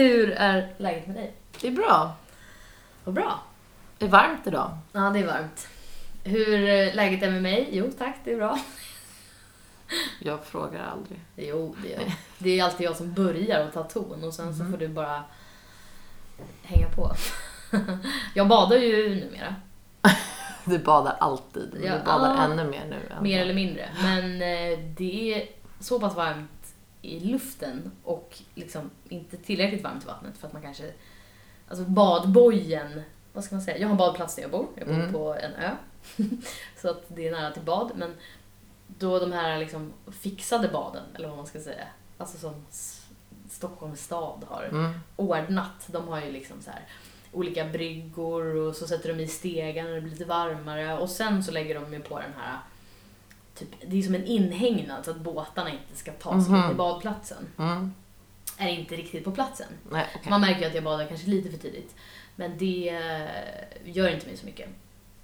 Hur är läget med dig? Det är bra. Vad bra. Det är varmt idag. Ja, det är varmt. Hur eh, läget är med mig? Jo tack, det är bra. Jag frågar aldrig. Jo, det är, det är alltid jag som börjar och tar ton och sen så Mhm. får du bara hänga på. Jag badar ju numera, Du badar alltid. men Ja, du badar ah. ännu mer nu. Än mer eller mindre. Men eh, det är så pass varmt i luften och liksom inte tillräckligt varmt i vattnet för att man kanske... Alltså badbojen, vad ska man säga? Jag har en badplats där jag bor. Jag bor Mm. på en ö. så att det är nära till bad. Men då de här liksom fixade baden, eller vad man ska säga, alltså som Stockholms stad har Mm. ordnat. De har ju liksom så här olika bryggor och så sätter de i stegar när det blir lite varmare och sen så lägger de ju på den här Typ, det är som en inhägnad så att båtarna inte ska ta sig Mhm. in till badplatsen. Mm. Är inte riktigt på platsen. Nej, okej. Man märker ju att jag badar kanske lite för tidigt. Men det eh, gör inte mig så mycket.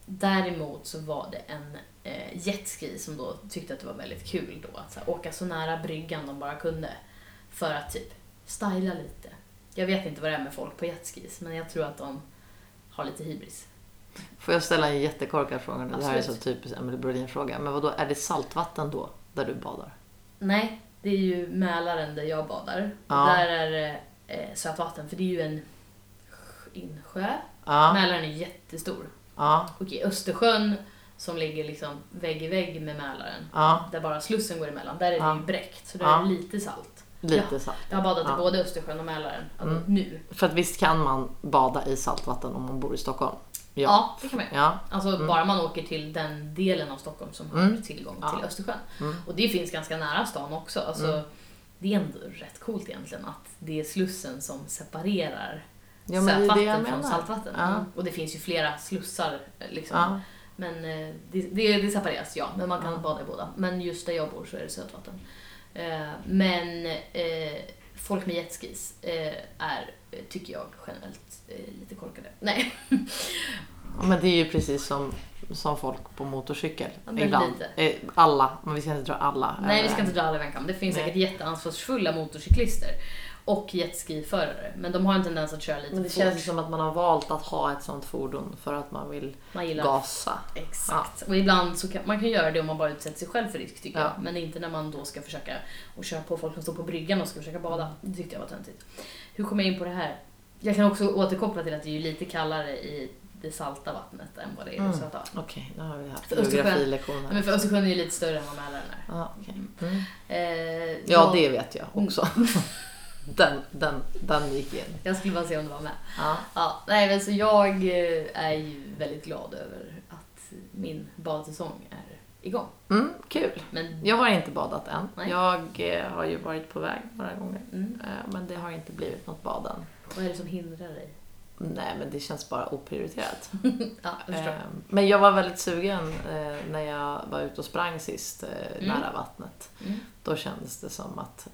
Däremot så var det en eh, jetski som då tyckte att det var väldigt kul då att så här, åka så nära bryggan de bara kunde. För att typ styla lite. Jag vet inte vad det är med folk på jetskis men jag tror att de har lite hybris. Får jag ställa en jättekorkad fråga nu? Det här är så typiskt Emelie Brodin-fråga. Men vad då är det saltvatten då, där du badar? Nej, det är ju Mälaren där jag badar. Ja. Och där är det eh, sötvatten för det är ju en insjö. Ja. Mälaren är jättestor. Ja. Och i Östersjön som ligger liksom vägg i vägg med Mälaren, Ja. där bara Slussen går emellan, där är det ju bräckt. Så där är det lite salt. Lite salt. Jag har badat i både Östersjön och Mälaren, alltså Mm. nu. För att visst kan man bada i saltvatten om man bor i Stockholm? Ja. det kan man. Ja. Alltså bara man åker till den delen av Stockholm som har Mm. tillgång Ja. till Östersjön. Mm. Och det finns ganska nära stan också. Alltså, Mm. Det är ändå rätt coolt egentligen att det är Slussen som separerar Ja, sötvatten från saltvatten. Ja. Mm. Och det finns ju flera slussar. Liksom. Men eh, det, det, det separeras, ja. Men man kan bada i båda. Men just där jag bor så är det sötvatten. Eh, men eh, folk med jetskis eh, är, tycker jag, generellt eh, lite korkade. Nej, Men det är ju precis som, som folk på motorcykel. Ja, men Ibland. lite. Eh, Alla, men vi ska inte dra alla. nej vi ska inte dra alla kam. Det finns Nej. säkert jätteansvarsfulla motorcyklister. Och jetskiförare. Men de har en tendens att köra lite Men det för känns fort. som att man har valt att ha ett sånt fordon för att man vill Man gillar gasa. Exakt. Och ibland så kan man kan göra det om man bara utsätter sig själv för risk tycker Ja. jag. Men inte när man då ska försöka och köra på folk som står på bryggan och ska försöka bada. Det tyckte jag var töntigt. Hur kom jag in på det här? Jag kan också återkoppla till att det är lite kallare i det salta vattnet än vad det är i det Mm. söta vattnet. Okej, nu har vi haft geografilektioner. Men för Östersjön är ju lite större än vad Mälaren är. Ja, okej. mm. Eh, ja, jag- det vet jag också. den, den, den gick in. Jag skulle bara se om du var med. Ja. Ja, nej, men så jag eh, är ju väldigt glad över att min badsäsong är igång. Mm, kul. Men Jag har inte badat än. Nej. Jag eh, har ju varit på väg några gånger. mm, Eh, Men det har inte blivit något bad än. vad är det som hindrar dig? Nej, men det känns bara oprioriterat. Ja, jag Men jag var väldigt sugen när jag var ute och sprang sist Mm. nära vattnet. Mm. Då kändes det som att,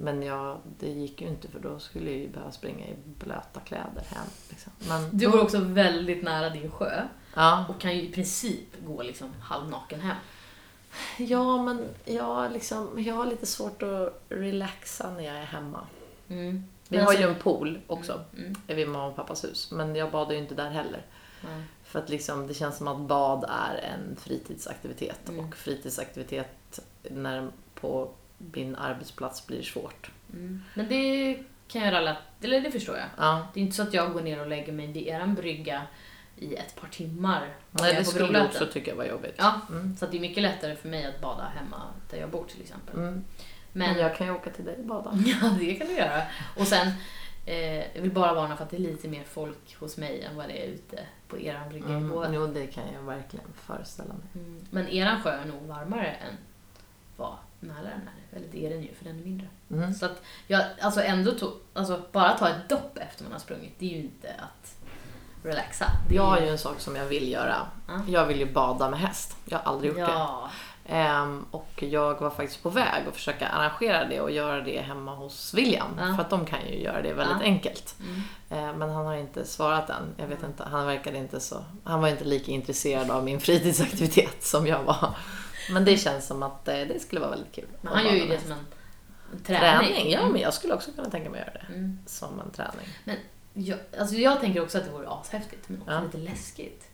men jag, det gick ju inte för då skulle jag ju behöva springa i blöta kläder hem. Liksom. Men Du bor också väldigt nära din sjö Ja. och kan ju i princip gå liksom halvnaken hem. ja, men jag, liksom, jag har lite svårt att relaxa när jag är hemma. Mm. Vi har alltså- ju en pool också Mm. vid mamma och pappas hus, men jag badar ju inte där heller. Nej. För att liksom, det känns som att bad är en fritidsaktivitet Mm. och fritidsaktivitet när på min arbetsplats blir svårt. Mm. Men det kan jag relatera eller det förstår jag. Ja. Det är inte så att jag går ner och lägger mig vid eran brygga i ett par timmar. Nej, det på skulle du också tycka var jobbigt. Ja, Mm. så det är mycket lättare för mig att bada hemma där jag bor till exempel. Mm. Men, Men jag kan ju åka till dig och bada. Ja, det kan du göra. Och sen, eh, jag vill bara varna för att det är lite mer folk hos mig än vad det är ute på eran brygga Mm. Båa. Jo, det kan jag verkligen föreställa mig. Mm. Men eran sjö är nog varmare än vad Mälaren är. Eller det är den ju, för den är mindre. Mm. Så att jag, alltså ändå tog, alltså bara ta ett dopp efter man har sprungit, det är ju inte att relaxa. Det Jag har ju en sak som jag vill göra. Ja. Jag vill ju bada med häst. Jag har aldrig gjort det. Ja. Ehm, och jag var faktiskt på väg att försöka arrangera det och göra det hemma hos William. Ja. För att de kan ju göra det väldigt enkelt. Mm. Ehm, men han har inte svarat än. Jag vet inte, han verkade inte så... Han var inte lika intresserad av min fritidsaktivitet som jag var. Men det känns som att eh, det skulle vara väldigt kul. Men han gör ju det som en Träning. Träning? Ja, men jag skulle också kunna tänka mig att göra det. Mm. Som en träning. Men jag, alltså jag tänker också att det vore ashäftigt, men också Ja. lite läskigt.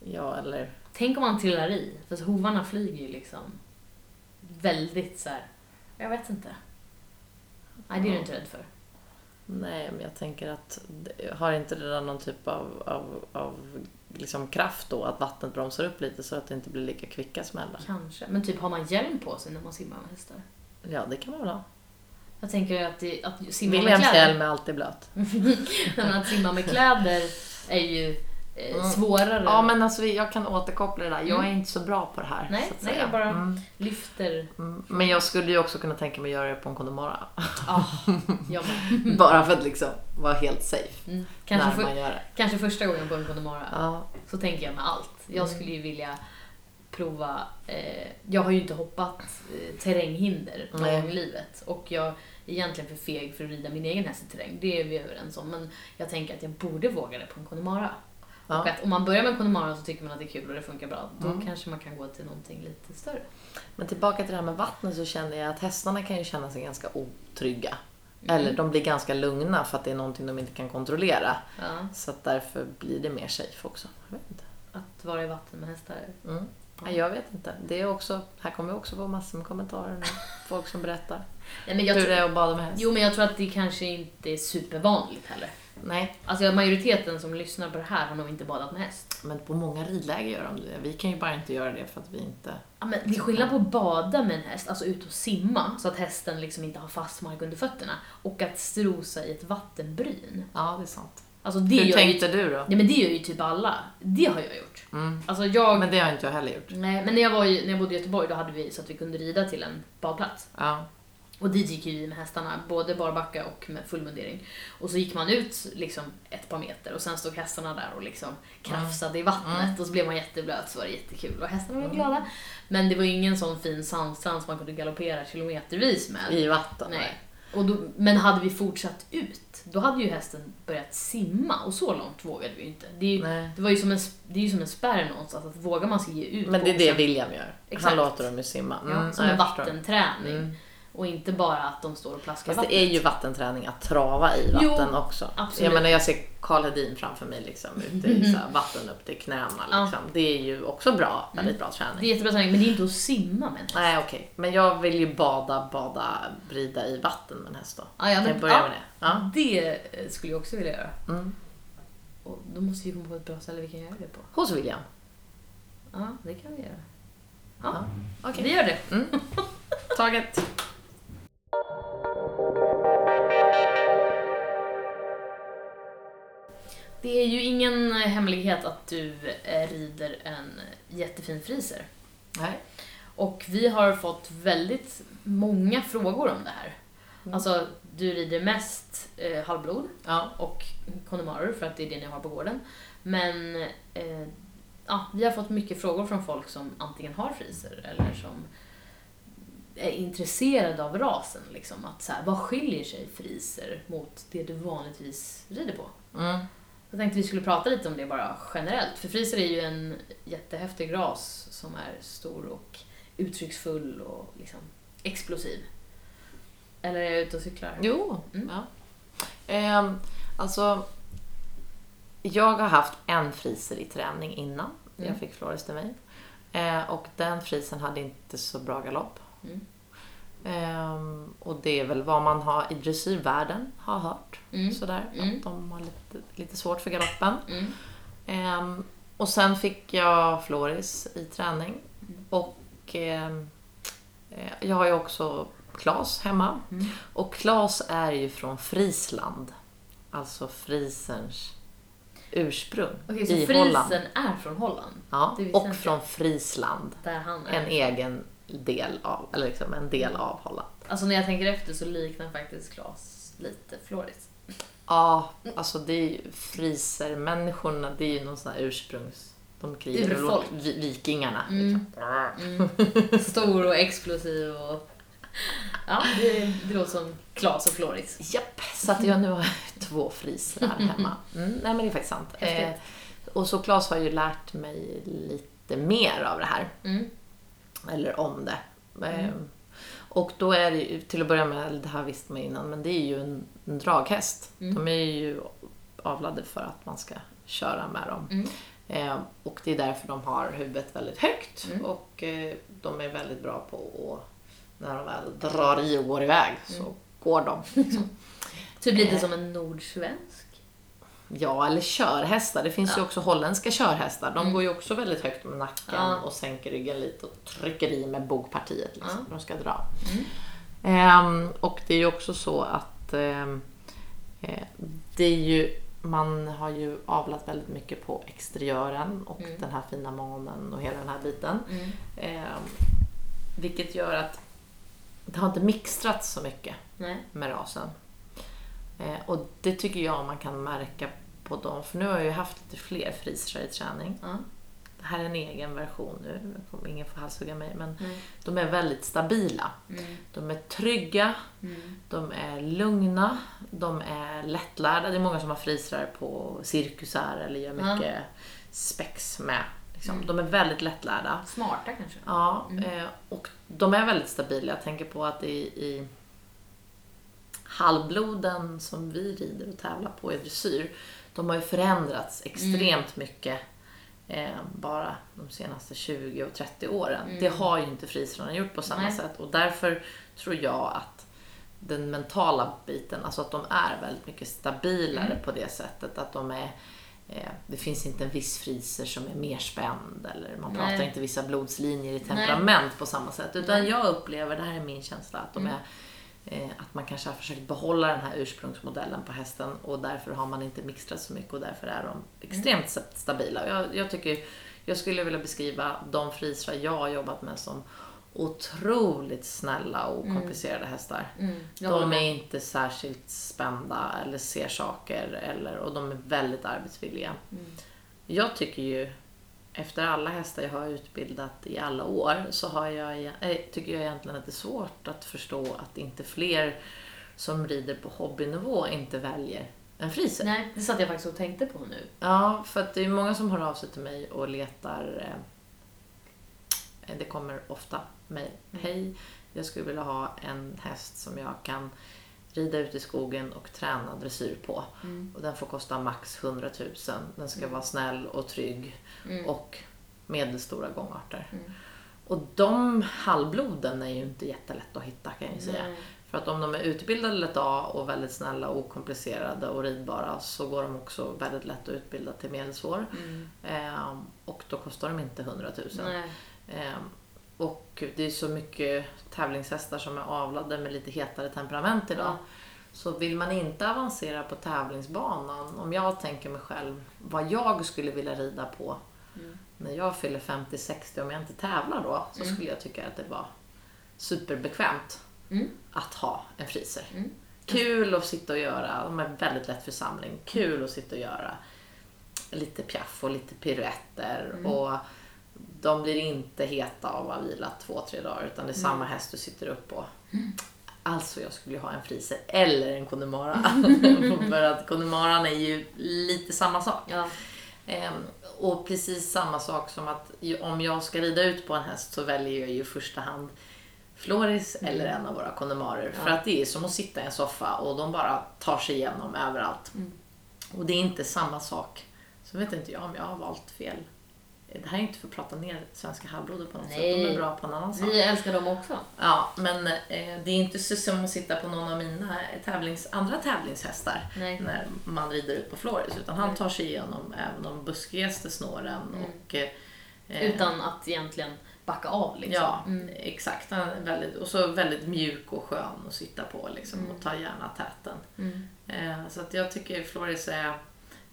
Ja, eller... Tänk om man trillar i, för så hovarna flyger ju liksom väldigt så här. jag vet inte. Nej, det är du inte rädd för. Nej, men jag tänker att har inte det där någon typ av, av, av liksom kraft då? Att vattnet bromsar upp lite så att det inte blir lika kvicka smällar? Kanske. Men typ har man hjälm på sig när man simmar med hästar? Ja, det kan man väl ha. Jag tänker att, det, att simma med Williams kläder... hjälm är alltid blöt. Att simma med kläder är ju Mm. svårare. Ja, men alltså jag kan återkoppla det där. Jag är Mm. inte så bra på det här. Nej, så att nej, säga. jag bara- Mm. Lyfter... Mm. Men jag skulle ju också kunna tänka mig att göra det på en Connemara. Ah, jag med. Bara för att liksom vara helt safe Mm. Kanske, när för, man gör det. kanske första gången på en Connemara. Ja. Så tänker jag med allt. Jag Mm. skulle ju vilja prova... Eh, jag har ju inte hoppat eh, terränghinder någon gång i livet. Och jag egentligen för feg för att rida min egen häst i terräng. Det är vi överens om. Men jag tänker att jag borde våga det på en Och Ja. att om man börjar med Connemara så tycker man att det är kul och det funkar bra. Då Mm. kanske man kan gå till någonting lite större. Men tillbaka till det här med vattnet så känner jag att hästarna kan ju känna sig ganska otrygga. Mm. Eller de blir ganska lugna för att det är någonting de inte kan kontrollera. Ja, Så att därför blir det mer safe också. Jag vet inte. att vara i vatten med hästar. Mm. Nej, jag vet inte. Det är också, här kommer också få massor med kommentarer nu. Folk som berättar Nej, men jag hur det är att bada med häst. jo, men jag tror att det kanske inte är supervanligt heller. Nej, Alltså majoriteten som lyssnar på det här har nog inte badat med häst. men på många ridläger gör de det. Vi kan ju bara inte göra det för att vi inte... Ja, men det är skillnad på att bada med en häst, alltså ut och simma, så att hästen liksom inte har fast mark under fötterna, och att strosa i ett vattenbryn. Ja, det är sant. Alltså det hur tänkte ju... du då? Ja men det gör ju typ alla. Det har jag gjort. Mm. Alltså jag... Men det har inte jag heller gjort. Nej, men när jag, var i, när jag bodde i Göteborg då hade vi så att vi kunde rida till en badplats. Ja. Och dit gick ju vi med hästarna, både barbacka och med full mundering. Och så gick man ut liksom ett par meter och sen stod hästarna där och liksom krafsade i vattnet och så blev man jätteblöt så var det jättekul och hästarna var glada. Men det var ingen sån fin sandstrand som man kunde galoppera kilometervis med. I vatten? Nej. Och då, men hade vi fortsatt ut, då hade ju hästen börjat simma och så långt vågade vi inte. Det, är ju, Nej. det, var ju som en, det är ju som en spärr någonstans, att vågar man sig ge ut Men det är det William gör. Exakt. Han låter dem ju simma. Ja, Mm, som ja, en jag förstår. vattenträning. Mm. Och inte bara att de står och plaskar Fast det vattnet. är ju vattenträning att trava i Jo, vatten också. absolut. Jag menar jag ser Karl Hedin framför mig liksom ute i så här vatten upp till knäna Ja. liksom. Det är ju också bra, väldigt bra Det träning. är jättebra träning, men det är inte att simma med en häst. Nej okej, men jag vill ju bada, bada, rida i vatten med en häst då. Ja, ja, Kan men, jag börja ja, med det? Ja. det eh, skulle jag också vilja göra. Mm. Och då måste vi komma på ett bra ställe vi kan göra det på. Hos William? Ja, det kan vi göra. Ja, Okej. vi gör det. Mm. Taget. Det är ju ingen hemlighet att du eh, rider en jättefin friser. Nej. Och vi har fått väldigt många frågor om det här. Mm. Alltså, du rider mest eh, halvblod Ja. och Connemara för att det är det ni har på gården. Men eh, ja, vi har fått mycket frågor från folk som antingen har friser eller som är intresserade av rasen. Liksom. Att så här, vad skiljer sig friser mot det du vanligtvis rider på? Mm. Jag tänkte vi skulle prata lite om det bara generellt. För friser är ju en jättehäftig ras som är stor och uttrycksfull och liksom explosiv. Eller är jag ute och cyklar? Jo. Mm. Ja. Ehm, alltså, jag har haft en friser i träning innan Mm. jag fick Flores till mig. Eh, och den frisen hade inte så bra galopp. Mm. Ehm, och det är väl vad man har i dressyrvärlden har hört. Mm. Sådär, Mm. att de har lite, lite svårt för galoppen. Mm. Ehm, och sen fick jag Floris i träning. Och eh, jag har ju också Klas hemma. Mm. Och Klas är ju från Friesland. Alltså friserns ursprung Okej, så i frisen Holland. är från Holland? Ja, och från är. En egen del av, eller liksom en del av Holland. Alltså när jag tänker efter så liknar faktiskt Klas lite Floris. Ja, alltså det är ju frisermänniskorna, det är ju någon sån här ursprungs... De krigade väl Urfolk. åt vi- vikingarna. Mm. Liksom. Mm. Stor och explosiv och... Ja, det, det låter som Klas och Floris. Japp, så att jag nu har två friser här hemma. Mm, nej men det är faktiskt sant. Eh, och så Claes har ju lärt mig lite mer av det här. Mm. Eller om det. Eh, Och då är det ju, till att börja med, det här visste man innan, men det är ju en, en draghäst. Mm. De är ju avlade för att man ska köra med dem. Mm. Eh, och det är därför de har huvudet väldigt högt Mm. och eh, de är väldigt bra på att, när de väl drar i och går iväg så Mm. går de. Typ lite Eh. som en nordsvensk. Ja, eller körhästar. Det finns ju Ja. också holländska körhästar. De Mm. går ju också väldigt högt med nacken Ja. och sänker ryggen lite och trycker i med bogpartiet liksom, Ja. de ska dra. Mm. Ehm, och det är ju också så att ehm, eh, det är ju, man har ju avlat väldigt mycket på exteriören och Mm. den här fina manen och hela den här biten. Mm. Ehm, vilket gör att det har inte mixtrats så mycket Nej. med rasen. Eh, och det tycker jag man kan märka på dem, för nu har jag ju haft lite fler frisrar i träning. Ja. Det här är en egen version nu, ingen får halshugga mig, men Mm. de är väldigt stabila. Mm. De är trygga, Mm. de är lugna, de är lättlärda. Det är många som har frisrar på cirkusar eller gör mycket spex med. Liksom. Mm. De är väldigt lättlärda. Smarta kanske? Ja, Mm. eh, och de är väldigt stabila. Jag tänker på att i, i halvbloden som vi rider och tävlar på i dressyr, de har ju förändrats extremt mycket eh, bara de senaste 20 och 30 åren. Mm. Det har ju inte frisrarna gjort på samma Nej. sätt och därför tror jag att den mentala biten, alltså att de är väldigt mycket stabilare Mm. på det sättet att de är eh, det finns inte en viss friser som är mer spänd eller man pratar Nej. inte vissa blodslinjer i temperament på samma sätt. Utan Nej. jag upplever, det här är min känsla, att de Mm. är att man kanske har försökt behålla den här ursprungsmodellen på hästen och därför har man inte mixtrat så mycket och därför är de extremt sta- stabila. Jag, jag, tycker, jag skulle vilja beskriva de frisrar jag har jobbat med som otroligt snälla och okomplicerade hästar. Mm. Jag håller De är inte särskilt spända eller ser saker eller, och de är väldigt arbetsvilliga. Mm. Jag tycker ju, efter alla hästar jag har utbildat i alla år, så har jag, äh, tycker jag egentligen att det är svårt att förstå att inte fler som rider på hobbynivå inte väljer en friser. Nej, det satt jag faktiskt och tänkte på nu. Ja, för att det är många som hör av sig till mig och letar. Eh, det kommer ofta mejl. Mm. Hej, jag skulle vilja ha en häst som jag kan rida ut i skogen och träna dressyr på. Mm. Och den får kosta max 100 000. Den ska Mm. vara snäll och trygg Mm. och medelstora gångarter. Mm. Och de halvbloden är ju inte jättelätt att hitta kan jag ju säga. För att om de är utbildade lätt A och väldigt snälla och okomplicerade och ridbara så går de också väldigt lätt att utbilda till medelsvår. Ehm, och då kostar de inte 100 000. Nej. Och det är så mycket tävlingshästar som är avlade med lite hetare temperament idag. Ja. Så vill man inte avancera på tävlingsbanan, om jag tänker mig själv vad jag skulle vilja rida på Mm. när jag fyller 50-60, om jag inte tävlar då, så Mm. skulle jag tycka att det var superbekvämt Mm. att ha en friser. Mm. Kul att sitta och göra, de är väldigt lätt för samling. Kul att sitta och göra lite piaff och lite piruetter. Mm. Och de blir inte heta av att ha vilat två, tre dagar utan det är samma Mm. häst du sitter upp på. Alltså jag skulle ju ha en friser eller en Connemara. för att Connemaran är ju lite samma sak. Ja. Ehm, och precis samma sak som att om jag ska rida ut på en häst så väljer jag ju i första hand Floris eller en av våra Connemarer. För Ja. att det är som att sitta i en soffa och de bara tar sig igenom överallt. Mm. Och det är inte samma sak. Så vet inte jag om jag har valt fel. Det här är inte för att prata ner svenska halvblodet på något sätt. De Nej. är bra på en annan sak. Vi älskar dem också. Ja, men eh, det är inte så som att sitta på någon av mina tävlings, andra tävlingshästar Nej. när man rider ut på Floris. Utan han Nej. tar sig igenom även de buskigaste snåren. Mm. Och, eh, Utan att egentligen backa av liksom. Ja, Mm. exakt. Han är väldigt, och så väldigt mjuk och skön att sitta på liksom, Mm. och ta gärna täten. Mm. Eh, så att jag tycker Floris är...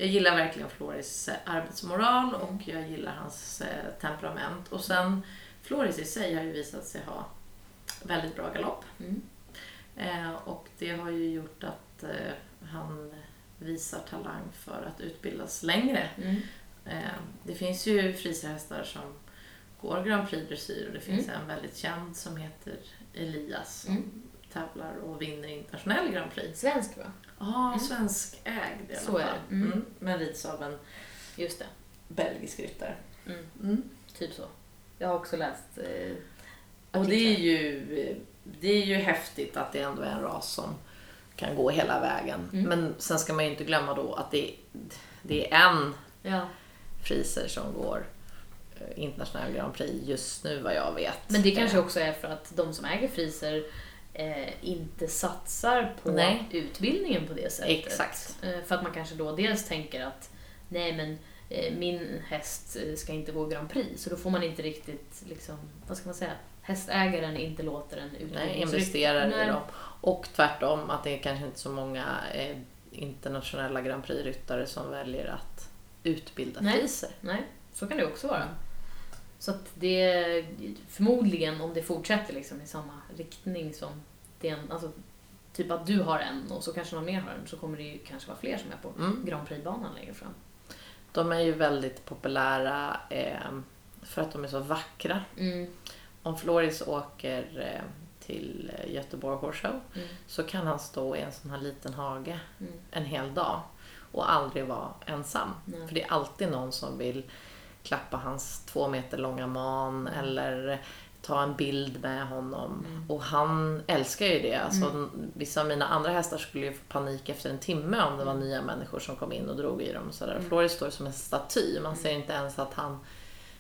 Jag gillar verkligen Floris eh, arbetsmoral och Mm. jag gillar hans eh, temperament. Och sen Floris i sig har ju visat sig ha väldigt bra galopp. Mm. Eh, och det har ju gjort att eh, han visar talang för att utbildas längre. Mm. Eh, det finns ju friserhästar som går Grand Prix dressyr och det finns Mm. en väldigt känd som heter Elias som Mm. tävlar och vinner internationell Grand Prix. Svensk va? Ja, Mm. svensk ägd i alla Så är fall. det. Mm. Mm. Men rids av en Just det. belgisk ryttare. Mm. Mm. Typ så. Jag har också läst eh, Och det är ju, det är ju häftigt att det ändå är en ras som kan gå hela vägen. Men sen ska man ju inte glömma då att det, det är en Ja. friser som går eh, internationella Grand Prix just nu vad jag vet. Men det kanske Eh, också är för att de som äger friser eh, inte satsar på Nej. utbildningen på det sättet. Exakt. Eh, för att man kanske då dels tänker att nej men eh, min häst eh, ska inte gå Grand Prix. Så då får man inte riktigt, liksom, vad ska man säga, hästägaren inte låter en Nej, utbildningsryttare... investerar Nej. i dem. Och tvärtom att det är kanske inte så många eh, internationella Grand Prix-ryttare som väljer att utbilda Nej. friser. Nej, så kan det också vara. Så att det förmodligen om det fortsätter liksom i samma riktning som det är en, alltså, typ att du har en och så kanske någon mer har en så kommer det ju kanske vara fler som är på Mm. Grand Prix-banan längre fram. De är ju väldigt populära eh, för att de är så vackra. Mm. Om Floris åker eh, till Göteborg Horse Show Mm. så kan han stå i en sån här liten hage Mm. en hel dag och aldrig vara ensam. För det är alltid någon som vill klappa hans två meter långa man eller ta en bild med honom. Och han älskar ju det. Alltså, Vissa av mina andra hästar skulle ju få panik efter en timme om det var nya människor som kom in och drog i dem. Och sådär. Floris står som en staty. Man ser inte ens att han,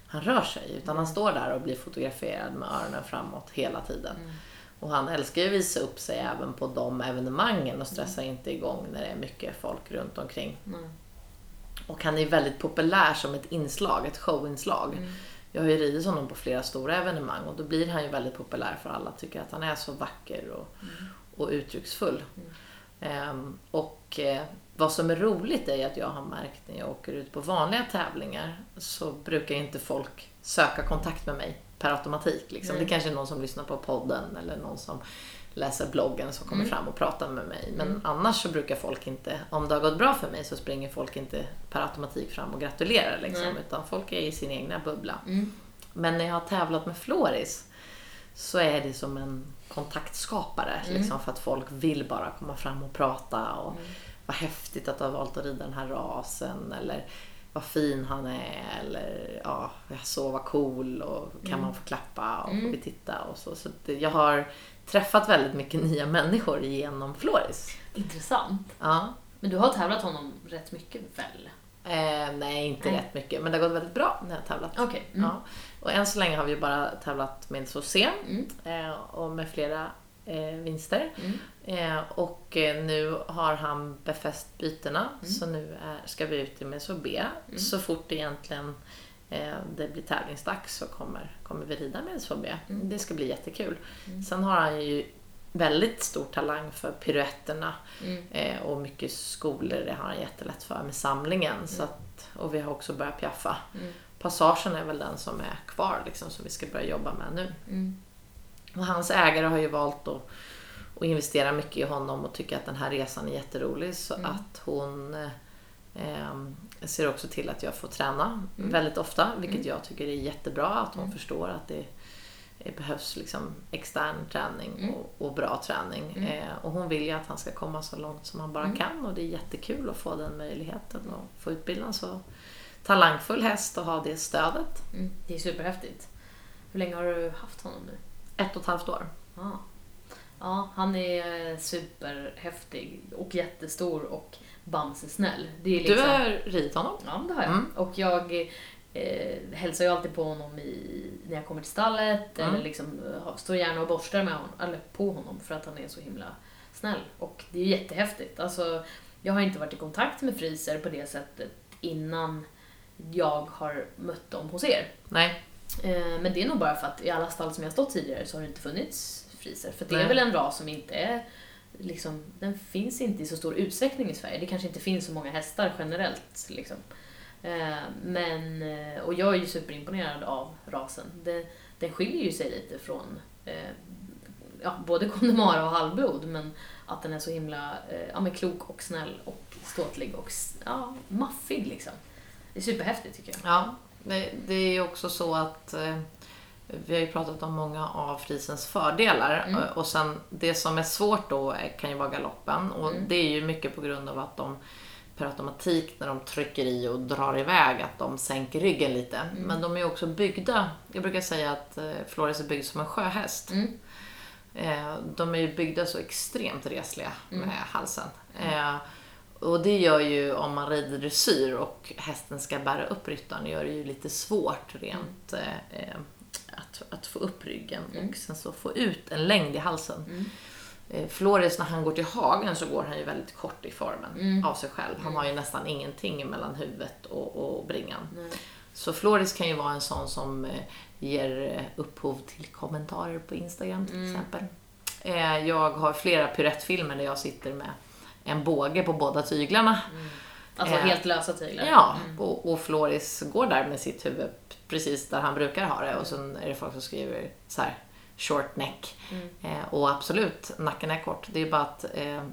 han rör sig utan han står där och blir fotograferad med öronen framåt hela tiden. Och han älskar ju att visa upp sig även på de evenemangen och stressar inte igång när det är mycket folk runt omkring. Och han är väldigt populär som ett inslag, ett showinslag. Jag har ju ridit honom på flera stora evenemang och då blir han ju väldigt populär för alla tycker att han är så vacker och, och uttrycksfull. Ehm, och eh, vad som är roligt är att jag har märkt när jag åker ut på vanliga tävlingar så brukar inte folk söka kontakt med mig per automatik. Liksom. Nej. Det kanske är någon som lyssnar på podden eller någon som läser bloggen som kommer fram och pratar med mig. Men annars så brukar folk inte, om det har gått bra för mig så springer folk inte per automatik fram och gratulerar. Liksom, utan folk är i sin egna bubbla. Mm. Men när jag har tävlat med Floris så är det som en kontaktskapare. Liksom, för att folk vill bara komma fram och prata. Och Vad häftigt att du har valt att rida den här rasen. Eller vad fin han är. Eller ja, så vad cool. Och kan man få klappa och får vi titta. Och så. så det, jag har träffat väldigt mycket nya människor genom Floris. Intressant. Ja. Men du har tävlat honom rätt mycket väl? Eh, nej, inte Nej. rätt mycket. Men det har gått väldigt bra när jag har tävlat. Okej. Mm. Ja. Och än så länge har vi bara tävlat med Saucé Mm. eh, och med flera eh, vinster. Mm. Eh, och eh, nu har han befäst bytena Mm. så nu är, ska vi ut i Meso B. Så fort egentligen eh, det blir tävlingsdags så kommer, kommer vi rida med Meso B. Mm. Det ska bli jättekul. Sen har han ju väldigt stor talang för piruetterna Mm. eh, och mycket skolor, det har han jättelätt för med samlingen. Så att, och vi har också börjat piaffa. Mm. Passagen är väl den som är kvar liksom, som vi ska börja jobba med nu. Mm. Och hans ägare har ju valt att, att investera mycket i honom och tycker att den här resan är jätterolig. Så att hon eh, ehm, ser också till att jag får träna väldigt ofta, vilket jag tycker är jättebra. Att hon förstår att det, det behövs liksom extern träning och, och bra träning. Eh, och hon vill ju att han ska komma så långt som han bara kan och det är jättekul att få den möjligheten och få utbilda en så talangfull häst och ha det stödet. Mm. Det är superhäftigt. Hur länge har du haft honom nu? Ett och ett halvt år. Ja. ja, han är superhäftig och jättestor och bamsesnäll. Det är Du liksom... har ridit honom? Ja, det har jag. Mm. Och jag eh, hälsar ju alltid på honom i, när jag kommer till stallet Mm. eller liksom, står gärna och borstar med honom, eller på honom för att han är så himla snäll. Och det är ju jättehäftigt. Alltså, jag har inte varit i kontakt med friser på det sättet innan jag har mött dem hos er. Nej. Eh, Men det är nog bara för att i alla stall som jag stått tidigare så har det inte funnits friser. För det är Nej. väl en ras som inte är Liksom, den finns inte i så stor utsträckning i Sverige. Det kanske inte finns så många hästar generellt. Liksom. Eh, men, eh, och jag är ju superimponerad av rasen. Den, den skiljer ju sig lite från eh, ja, både Connemara och halvblod, men att den är så himla ja, men klok och snäll och ståtlig och ja, maffig. Liksom. Det är superhäftigt tycker jag. Ja, det, det är ju också så att eh, vi har ju pratat om många av frisens fördelar Mm. och sen det som är svårt då kan ju vara galoppen och Mm. det är ju mycket på grund av att de per automatik när de trycker i och drar iväg att de sänker ryggen lite. Mm. Men de är ju också byggda, jag brukar säga att eh, Flores är byggd som en sjöhäst. Mm. Eh, de är ju byggda så extremt resliga med Mm. halsen. Eh, och det gör ju, om man rider dressyr och hästen ska bära upp ryttaren, gör det ju lite svårt rent eh, eh, att, att få upp ryggen Mm. och sen så få ut en längd i halsen. Mm. Eh, Flores, när han går till hagen så går han ju väldigt kort i formen Mm. av sig själv. Han har ju nästan ingenting mellan huvudet och, och bringan. Nej. Så Floris kan ju vara en sån som eh, ger eh, upphov till kommentarer på Instagram till Mm. exempel. Jag har flera pyrettfilmer där jag sitter med en båge på båda tyglarna. Alltså Eh, helt lösa tyglar. Ja, Mm. och, och Floris går där med sitt huvud precis där han brukar ha det och sen är det folk som skriver så här short neck. Mm. Eh, och absolut, nacken är kort. Det är bara att eh,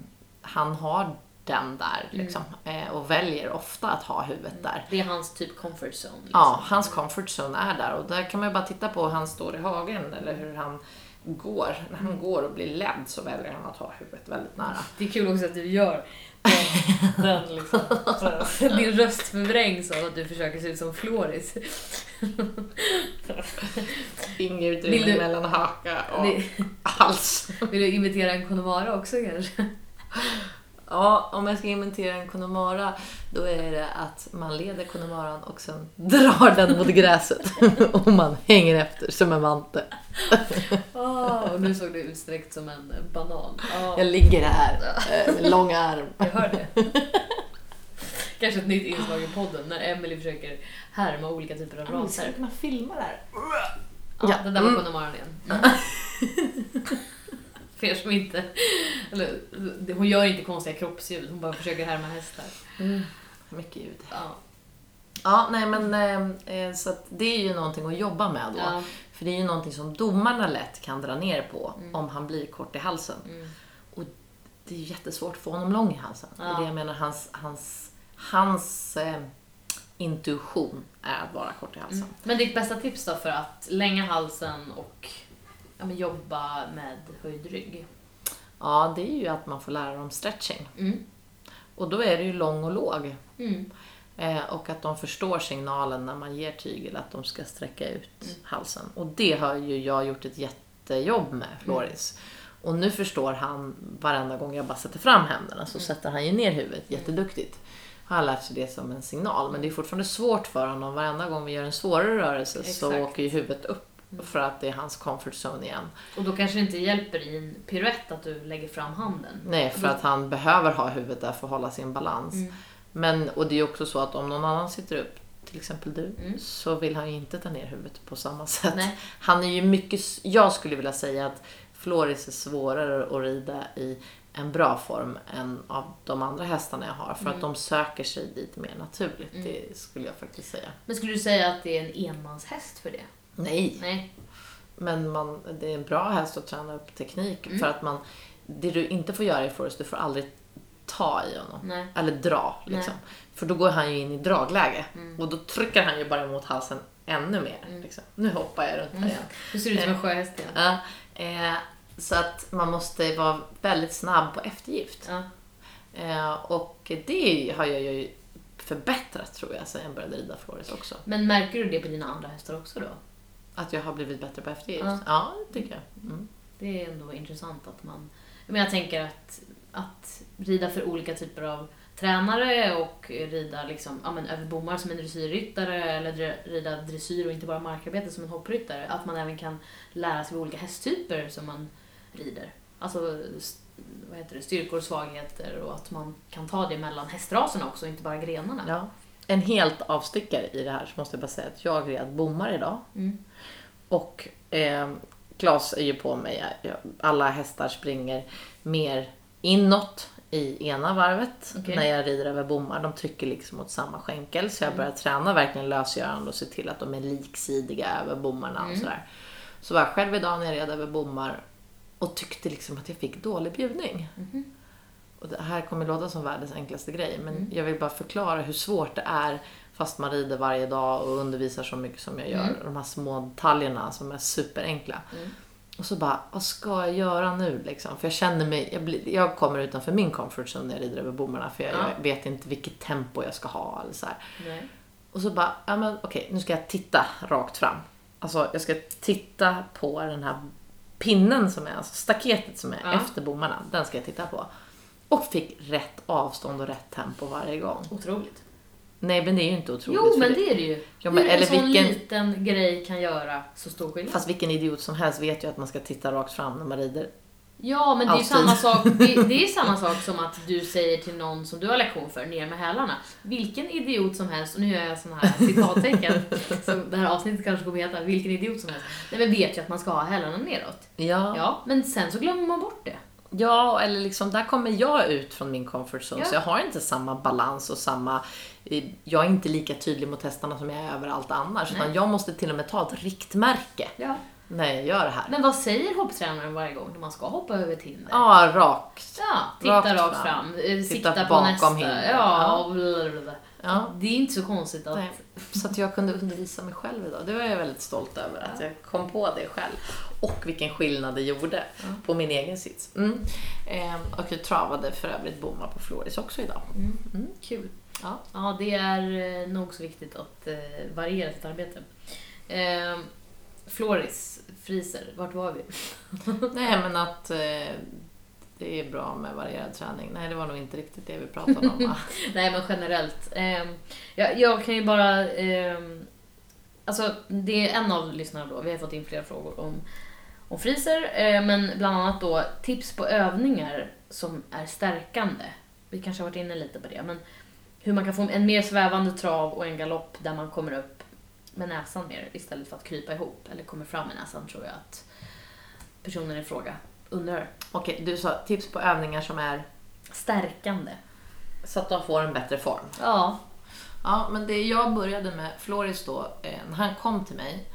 han har den där liksom, eh, och väljer ofta att ha huvudet där. Det är hans typ comfort zone. Liksom. Ja, hans comfort zone är där och där kan man ju bara titta på hur han står i hagen eller hur han går. När han går och blir ledd så väljer han att ha huvudet väldigt nära. Det är kul också att du gör den, liksom. Din röst förvrängs av att du försöker se ut som Floris. Vill du- mellan haka och Vill, hals. vill du imitera en Connemara också kanske? Ja, om jag ska inventera en Connemara då är det att man leder Connemara'n och sen drar den mot gräset och man hänger efter som en vante. Ah, och nu såg du utsträckt som en banan. Ah, Jag ligger här eh, med lång arm. jag hör det. Kanske ett nytt inslag i podden när Emily försöker härma olika typer av raser. man filma det här? Ja, Ja. det där var Mm. Connemara igen. För er som inte... Eller, hon gör inte konstiga kroppsljud, hon bara försöker härma hästar. Mycket ljud. Ja. Ja, nej men eh, eh, så att det är ju någonting att jobba med då. Ja. För det är ju någonting som domarna lätt kan dra ner på Mm. om han blir kort i halsen. Mm. Och det är ju jättesvårt att få honom lång i halsen. Det är Ja. det jag menar, hans, hans, hans eh, intuition är att vara kort i halsen. Mm. Men ditt bästa tips då för att länga halsen och ja, men jobba med höjd rygg? Ja, det är ju att man får lära dem stretching. Mm. Och då är det ju lång och låg. Mm. Eh, och att de förstår signalen när man ger tygel att de ska sträcka ut Mm. halsen. Och det har ju jag gjort ett jättejobb med, Floris. Och nu förstår han varenda gång jag bara sätter fram händerna så sätter han ju ner huvudet jätteduktigt. Har han lärt sig det som en signal. Men det är fortfarande svårt för honom. Varenda gång vi gör en svårare rörelse så Exakt. åker ju huvudet upp. För att det är hans comfort zone igen. Och då kanske det inte hjälper i en piruett att du lägger fram handen. Nej, för att han behöver ha huvudet där för att hålla sin balans. Mm. Men, och det är också så att om någon annan sitter upp, till exempel du, Mm. så vill han ju inte ta ner huvudet på samma sätt. Nej. Han är ju mycket, jag skulle vilja säga att Floris är svårare att rida i en bra form än av de andra hästarna jag har. För att de söker sig dit mer naturligt. Mm. Det skulle jag faktiskt säga. Men skulle du säga att det är en enmanshäst för det? Nej, Nej. men man, det är en bra häst att träna upp teknik. Mm. För att man, det du inte får göra i Forrest, du får aldrig ta i honom. Nej. Eller dra liksom. För då går han ju in i dragläge. Mm. Och då trycker han ju bara emot halsen ännu mer. Mm. Liksom. Nu hoppar jag runt här Mm. igen. Du ser ut som en sjöhäst igen. Ja, eh, så att man måste vara väldigt snabb på eftergift. Ja. Eh, och det har jag ju förbättrat tror jag sen jag började rida Flores också. Men märker du det på dina andra hästar också då? Att jag har blivit bättre på eftergift. Ja. Ja, det tycker jag. Mm. Det är ändå intressant att man... Men jag tänker att, att rida för olika typer av tränare och rida liksom, ja, men över bommar som en dressyrryttare eller rida dressyr och inte bara markarbete som en hoppryttare. Att man även kan lära sig olika hästtyper som man rider. Alltså vad heter det, styrkor och svagheter och att man kan ta det mellan hästraserna också, inte bara grenarna. Ja. En helt avstickare i det här så måste jag bara säga att jag red bommar idag. Mm. Och eh, Klas är ju på mig. Alla hästar springer mer inåt i ena varvet Okej. när jag rider över bommar. De trycker liksom mot samma skänkel. Så jag börjar träna verkligen lösgörande och se till att de är liksidiga över bommarna och Mm. sådär. Så var jag själv idag när jag red över bommar och tyckte liksom att jag fick dålig bjudning. Mhm. Och det här kommer låta som världens enklaste grej, men Mm. jag vill bara förklara hur svårt det är fast man rider varje dag och undervisar så mycket som jag gör. Mm. De här små detaljerna som är superenkla. Mm. Och så bara, vad ska jag göra nu liksom? För jag känner mig, jag, blir, jag kommer utanför min comfort zone när jag rider över bommarna för jag, Ja. jag vet inte vilket tempo jag ska ha eller så. Och så bara, ja men okej, nu ska jag titta rakt fram. Alltså jag ska titta på den här pinnen som är, alltså staketet som är Ja. efter bommarna, den ska jag titta på. Och fick rätt avstånd och rätt tempo varje gång. Otroligt. Nej men det är ju inte otroligt. Jo, men det- är det ju. Ja, men Hur eller en sån vilken- liten grej kan göra så stor skillnad. Fast vilken idiot som helst vet ju att man ska titta rakt fram när man rider. Ja, men det är ju samma sak, det, det är samma sak som att du säger till någon som du har lektion för, ner med hälarna. Vilken idiot som helst, och nu gör jag såna här citattecken, som det här avsnittet kanske kommer heta, vilken idiot som helst. Nej men vet ju att man ska ha hälarna neråt. Ja. Ja, men sen så glömmer man bort det. Ja, eller liksom där kommer jag ut från min comfort zone. Ja. Så jag har inte samma balans och samma... eh, Jag är inte lika tydlig mot hästarna som jag är överallt annars. Nej. Utan jag måste till och med ta ett riktmärke Ja. när jag gör det här. Men vad säger hopptränaren varje gång när man ska hoppa över ett hinder? Ja, rakt. Ja, titta rakt, Rakt fram, fram. eh, Titta sikta på bakom nästa. hinder. Ja, Ja. Ja. Det är inte så konstigt att... Nej. Så att jag kunde undervisa mig själv idag. Det var jag väldigt stolt över. Att jag kom på det själv. Och vilken skillnad det gjorde på min egen sits. Mm. Ehm, och jag travade för övrigt bommar på Floris också idag. Mm. Kul. Ja. Ja, det är eh, nog så viktigt att eh, variera sitt arbete. Eh, Floris, friser, vart var vi? Nej, men att eh, det är bra med varierad träning. Nej, det var nog inte riktigt det vi pratade om. va? Nej, men generellt. Eh, jag, jag kan ju bara... Eh, alltså, det är en av lyssnarna då. Vi har fått in flera frågor om, om friser, eh, men bland annat då tips på övningar som är stärkande. Vi kanske har varit inne lite på det, men hur man kan få en mer svävande trav och en galopp där man kommer upp med näsan mer istället för att krypa ihop eller kommer fram med näsan tror jag att personen i fråga undrar. Okej, du sa tips på övningar som är Stärkande. så att de får en bättre form. Ja. Ja, men det jag började med Floris då, eh, när han kom till mig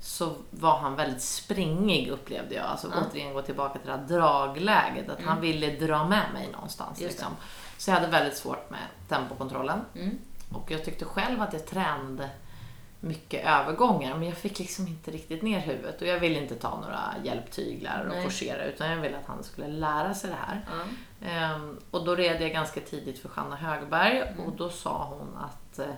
så var han väldigt springig upplevde jag. Alltså Ja. återigen gå tillbaka till det här dragläget, att han ville dra med mig någonstans. Liksom. Så jag hade väldigt svårt med tempokontrollen. Mm. Och jag tyckte själv att jag tränade mycket övergångar men jag fick liksom inte riktigt ner huvudet och jag ville inte ta några hjälptyglar och Nej. forcera utan jag ville att han skulle lära sig det här. Ehm, och då red jag ganska tidigt för Janna Högberg Mm. och då sa hon att eh,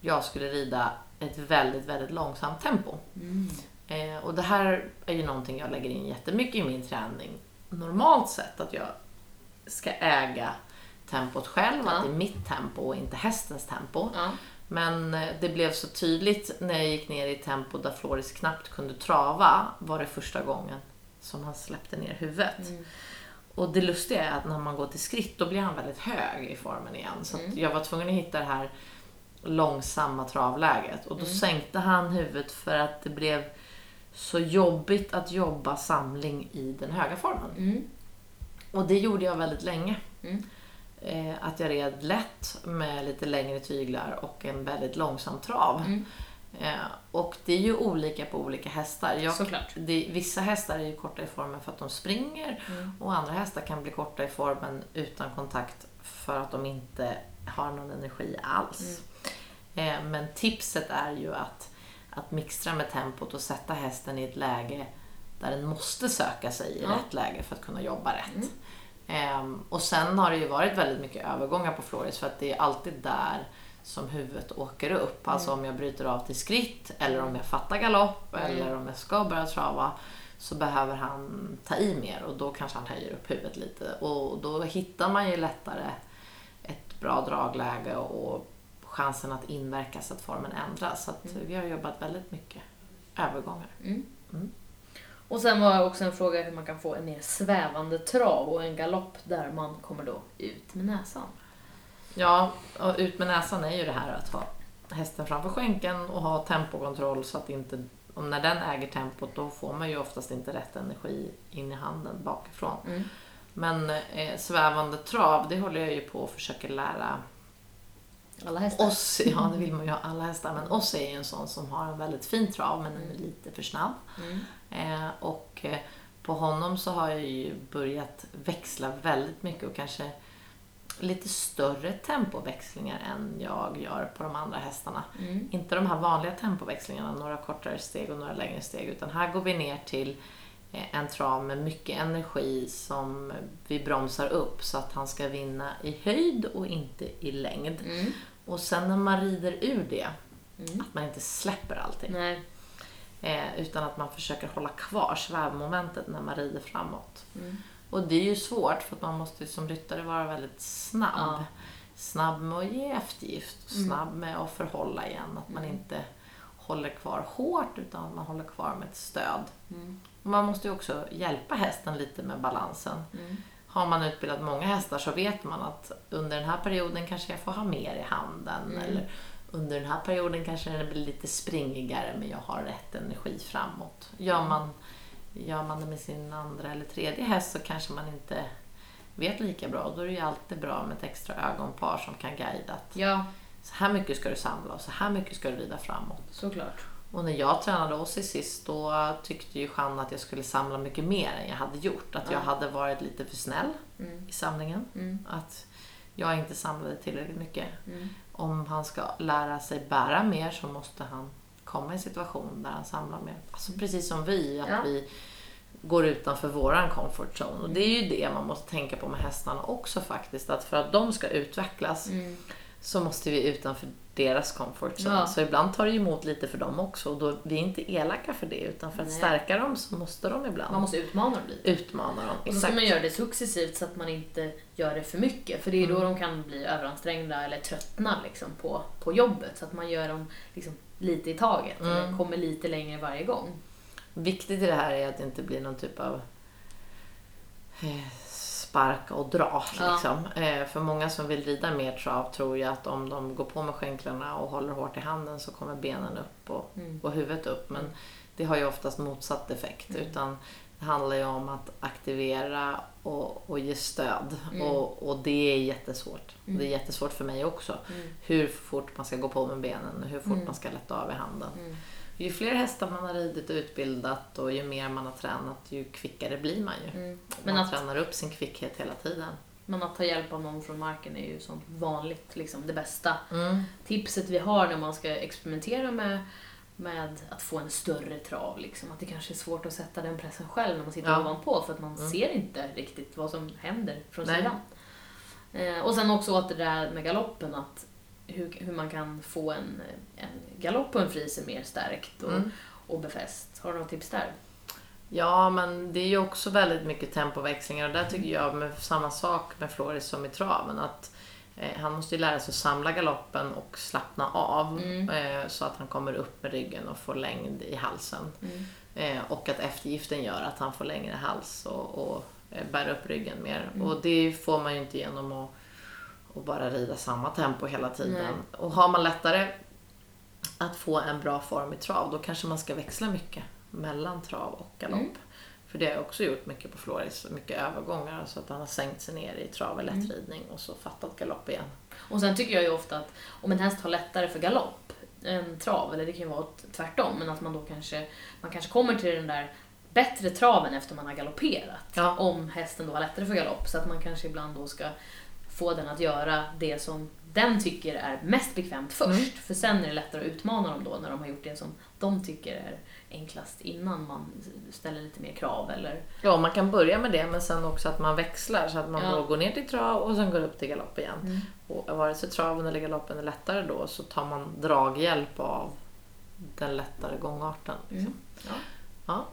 jag skulle rida ett väldigt, väldigt långsamt tempo. Mm. Eh, och det här är ju någonting jag lägger in jättemycket i min träning. Normalt sett att jag ska äga tempot själv, att det är mitt tempo och inte hästens tempo. Men eh, det blev så tydligt när jag gick ner i tempo där Floris knappt kunde trava var det första gången som han släppte ner huvudet. Mm. Och det lustiga är att när man går till skritt då blir han väldigt hög i formen igen. Så att jag var tvungen att hitta det här långsamma travläget. Och då sänkte han huvudet för att det blev så jobbigt att jobba samling i den höga formen. Mm. Och det gjorde jag väldigt länge. Mm. Eh, att jag red lätt med lite längre tyglar och en väldigt långsam trav. Mm. Eh, och det är ju olika på olika hästar. Jag, Såklart. det, vissa hästar är ju korta i formen för att de springer Mm. och andra hästar kan bli korta i formen utan kontakt för att de inte har någon energi alls. Mm. Eh, men tipset är ju att, att mixtra med tempot och sätta hästen i ett läge där den måste söka sig i rätt läge för att kunna jobba rätt. Mm. Ehm, och sen har det ju varit väldigt mycket övergångar på Floris för att det är alltid där som huvudet åker upp. Alltså om jag bryter av till skritt eller om jag fattar galopp Mm. eller om jag ska börja trava så behöver han ta i mer och då kanske han höjer upp huvudet lite. Och då hittar man ju lättare ett bra dragläge och chansen att inverka så att formen ändras. Så att vi har jobbat väldigt mycket övergångar. Mm. Och sen var också en fråga hur man kan få en mer svävande trav och en galopp där man kommer då ut med näsan. Ja, och ut med näsan är ju det här att ha hästen framför skänken och ha tempokontroll så att inte, och när den äger tempot då får man ju oftast inte rätt energi in i handen bakifrån. Mm. Men eh, svävande trav, det håller jag ju på och försöker lära Alla hästar. oss. Ja, det vill man ju ha alla hästar, men oss är ju en sån som har en väldigt fin trav men den är lite för snabb. Mm. Eh, och eh, på honom så har jag ju börjat växla väldigt mycket och kanske lite större tempoväxlingar än jag gör på de andra hästarna. Mm. Inte de här vanliga tempoväxlingarna, några kortare steg och några längre steg, utan här går vi ner till eh, en trav med mycket energi som vi bromsar upp så att han ska vinna i höjd och inte i längd. Mm. Och sen när man rider ur det, Mm. att man inte släpper allting. Eh, utan att man försöker hålla kvar svävmomentet när man rider framåt. Mm. Och det är ju svårt för att man måste som ryttare vara väldigt snabb. Ja. Snabb med att ge eftergift och Mm. snabb med att förhålla igen. Att man Mm. inte håller kvar hårt utan att man håller kvar med ett stöd. Mm. Man måste ju också hjälpa hästen lite med balansen. Mm. Har man utbildat många hästar så vet man att under den här perioden kanske jag får ha mer i handen. Mm. Eller under den här perioden kanske den blir lite springigare men jag har rätt energi framåt. Gör Mm. man, gör man det med sin andra eller tredje häst så kanske man inte vet lika bra. Då är det ju alltid bra med ett extra ögonpar som kan guida. Att Ja, så här mycket ska du samla och så här mycket ska du rida framåt. såklart. Och när jag tränade Ossi sist då tyckte ju Jeanne att jag skulle samla mycket mer än jag hade gjort. Att jag Ja. hade varit lite för snäll Mm. i samlingen. Mm. Att jag inte samlade tillräckligt mycket. Mm. Om han ska lära sig bära mer så måste han komma i en situation där han samlar mer. Alltså precis som vi, att Ja. vi går utanför våran comfort zone. Och det är ju det man måste tänka på med hästarna också faktiskt. Att för att de ska utvecklas Mm. så måste vi utanför deras comfort zone. Ja. Så ibland tar det emot lite för dem också. Och då, vi är inte elaka för det utan för att Nej. stärka dem så måste de ibland Man måste utmana dem lite. utmana dem. Och då ska man göra det successivt så att man inte gör det för mycket. För det är då Mm. de kan bli överansträngda eller tröttna liksom på, på jobbet. Så att man gör dem liksom lite i taget. Mm. Eller kommer lite längre varje gång. Viktigt i det här är att det inte blir någon typ av eh, sparka och dra. Ja. Liksom. Eh, för många som vill rida mer trav tror ju att om de går på med skänklarna och håller hårt i handen så kommer benen upp och, Mm. och huvudet upp. Men Mm. det har ju oftast motsatt effekt. Mm. Utan det handlar ju om att aktivera och, och ge stöd. Mm. Och, och det är jättesvårt. Mm. Det är jättesvårt för mig också. Mm. Hur fort man ska gå på med benen och hur fort Mm. man ska lätta av i handen. Ju fler hästar man har ridit och utbildat och ju mer man har tränat ju kvickare blir man ju. Mm. Men, man att, tränar upp sin kvickhet hela tiden. men att ta hjälp av någon från marken är ju som vanligt liksom det bästa Mm. tipset vi har när man ska experimentera med, med att få en större trav. Liksom. Att det kanske är svårt att sätta den pressen själv när man sitter Ja. ovanpå för att man Mm. ser inte riktigt vad som händer från Nej. sidan. Eh, och sen också åter det där med galoppen, att hur, hur man kan få en, en galopp på en friser mer stärkt och, Mm. och befäst. Har du något tips där? Ja, men det är ju också väldigt mycket tempoväxlingar och där tycker jag med samma sak med Floris som i traven att eh, han måste ju lära sig att samla galoppen och slappna av Mm. eh, så att han kommer upp med ryggen och får längd i halsen. Mm. Eh, och att eftergiften gör att han får längre hals och, och bär upp ryggen mer. Mm. Och det får man ju inte genom att, att bara rida samma tempo hela tiden. Nej. Och har man lättare att få en bra form i trav, då kanske man ska växla mycket mellan trav och galopp. Mm. För det har jag också gjort mycket på Floris, mycket övergångar så att han har sänkt sig ner i trav Mm. lättridning och så fattat galopp igen. Och sen tycker jag ju ofta att om en häst har lättare för galopp än trav, eller det kan ju vara tvärtom, men att man då kanske, man kanske kommer till den där bättre traven efter man har galopperat. Ja. Om hästen då har lättare för galopp. Så att man kanske ibland då ska få den att göra det som den tycker är mest bekvämt först. Mm. För sen är det lättare att utmana dem då när de har gjort det som de tycker är enklast innan man ställer lite mer krav eller... Ja, man kan börja med det men sen också att man växlar så att man Ja. går ner till trav och sen går upp till galopp igen. Mm. Och vare sig traven eller galoppen är lättare då så tar man draghjälp av den lättare gångarten. Liksom. Mm. Ja. Ja.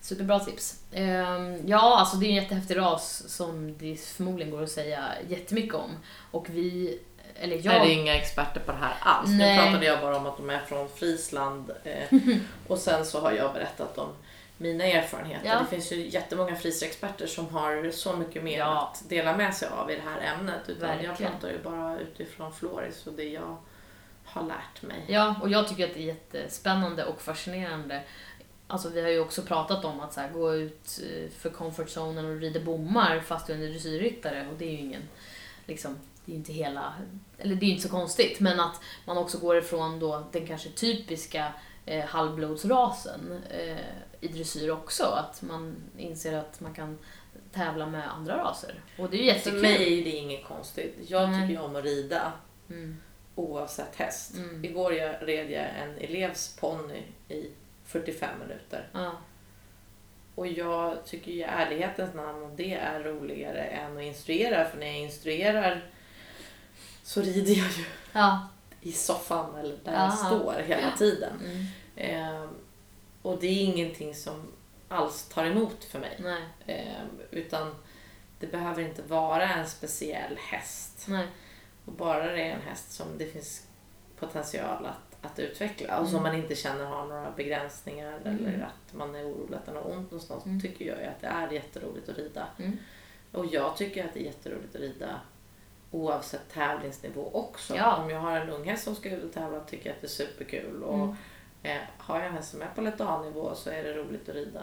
Superbra tips. Ehm, ja, alltså det är en jättehäftig ras som det förmodligen går att säga jättemycket om. Och vi, eller jag... Jag är inga experter på det här alls. Nej. Nu pratade jag bara om att de är från Friesland eh, och sen så har jag berättat om mina erfarenheter. Ja. Det finns ju jättemånga friserexperter som har så mycket mer Ja. att dela med sig av i det här ämnet. Utan jag Verkligen. pratar ju bara utifrån Floris och det jag har lärt mig. Ja, och jag tycker att det är jättespännande och fascinerande. Alltså vi har ju också pratat om att så här, gå ut eh, för comfortzonen och rida bommar fast du är en dressyrryttare och det är ju ingen, liksom, det är inte hela, eller det är ju inte så konstigt, men att man också går ifrån då den kanske typiska eh, halvblodsrasen eh, i dressyr också, att man inser att man kan tävla med andra raser. Och det är ju För jättekul. mig är det inget konstigt. Jag tycker ju om att rida Mm, oavsett häst. Mm. Igår jag red jag en elevs ponny i 45 minuter. ja, Och jag tycker i ärlighetens namn att det är roligare än att instruera. För när jag instruerar så rider jag ju ja, i soffan eller där Ja. jag står hela tiden. mm, Eh, och det är ingenting som alls tar emot för mig. Eh, utan det behöver inte vara en speciell häst. Nej. Och bara det är en häst som det finns potential att, att utveckla och som Mm. man inte känner har några begränsningar Mm. eller att man är orolig att den har ont någonstans. Mm. tycker jag ju att det är jätteroligt att rida. Mm. Och jag tycker att det är jätteroligt att rida oavsett tävlingsnivå också. Ja. Om jag har en ung häst som ska ut och tävla tycker jag att det är superkul. Och Mm. eh, har jag en häst som är på lätt A-nivå så är det roligt att rida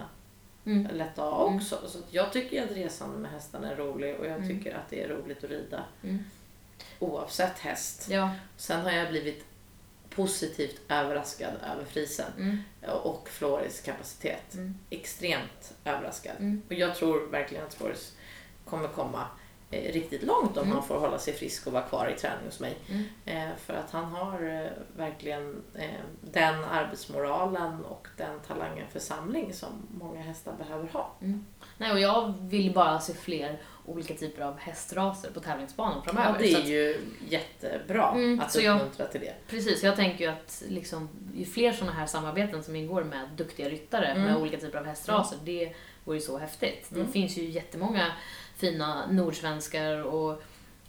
Mm. lätt A Mm. också. Så att jag tycker att resan med hästarna är rolig och jag tycker att det är roligt att rida oavsett häst. Ja. Sen har jag blivit positivt överraskad över frisen Mm. och Floris kapacitet. Mm. Extremt överraskad. Mm. Och jag tror verkligen att Floris kommer komma eh, riktigt långt om Mm. han får hålla sig frisk och vara kvar i träning hos mig. Mm. Eh, för att han har eh, verkligen eh, den arbetsmoralen och den talangen för samling som många hästar behöver ha. Nej, och jag vill bara se fler olika typer av hästraser på tävlingsbanan framöver. Ja, det är att- ju jättebra Mm, att uppmuntra till det. Precis, jag tänker ju att liksom, ju fler sådana här samarbeten som ingår med duktiga ryttare Mm. med olika typer av hästraser, det vore ju så häftigt. Mm. Det finns ju jättemånga fina nordsvenskar och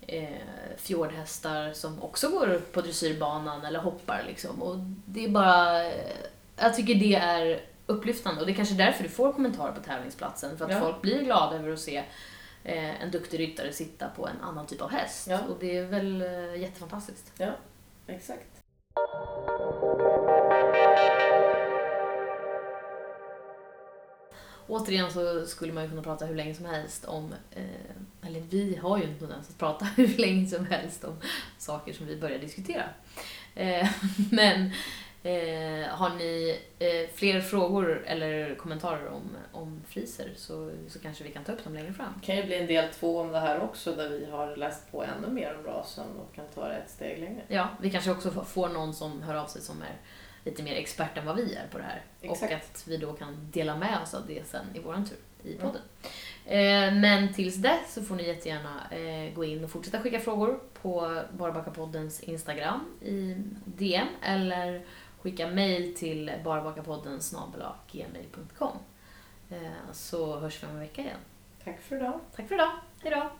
eh, fjordhästar som också går på dressyrbanan eller hoppar liksom. Och det är bara, jag tycker det är upplyftande och det är kanske därför du får kommentarer på tävlingsplatsen, för att Ja. folk blir glada över att se en duktig ryttare sitta på en annan typ av häst. Ja. Och det är väl eh, jättefantastiskt. Ja, exakt. Återigen så skulle man ju kunna prata hur länge som helst om, eh, eller vi har ju en tendens att prata hur länge som helst om saker som vi börjar diskutera. Eh, men eh, har ni eh, fler frågor eller kommentarer om, om friser så, så kanske vi kan ta upp dem längre fram. Det kan ju bli en del två om det här också där vi har läst på ännu mer om rasen och kan ta det ett steg längre. Ja, vi kanske också får någon som hör av sig som är lite mer expert än vad vi är på det här. Exakt. Och att vi då kan dela med oss av det sen i våran tur i podden. Eh, men tills dess så får ni jättegärna eh, gå in och fortsätta skicka frågor på Barbackapoddens Instagram i DM eller skicka mail till barbacapodden gmail.com. Eh, så hörs vi om en vecka igen. Tack för idag. Tack för idag. Hejdå!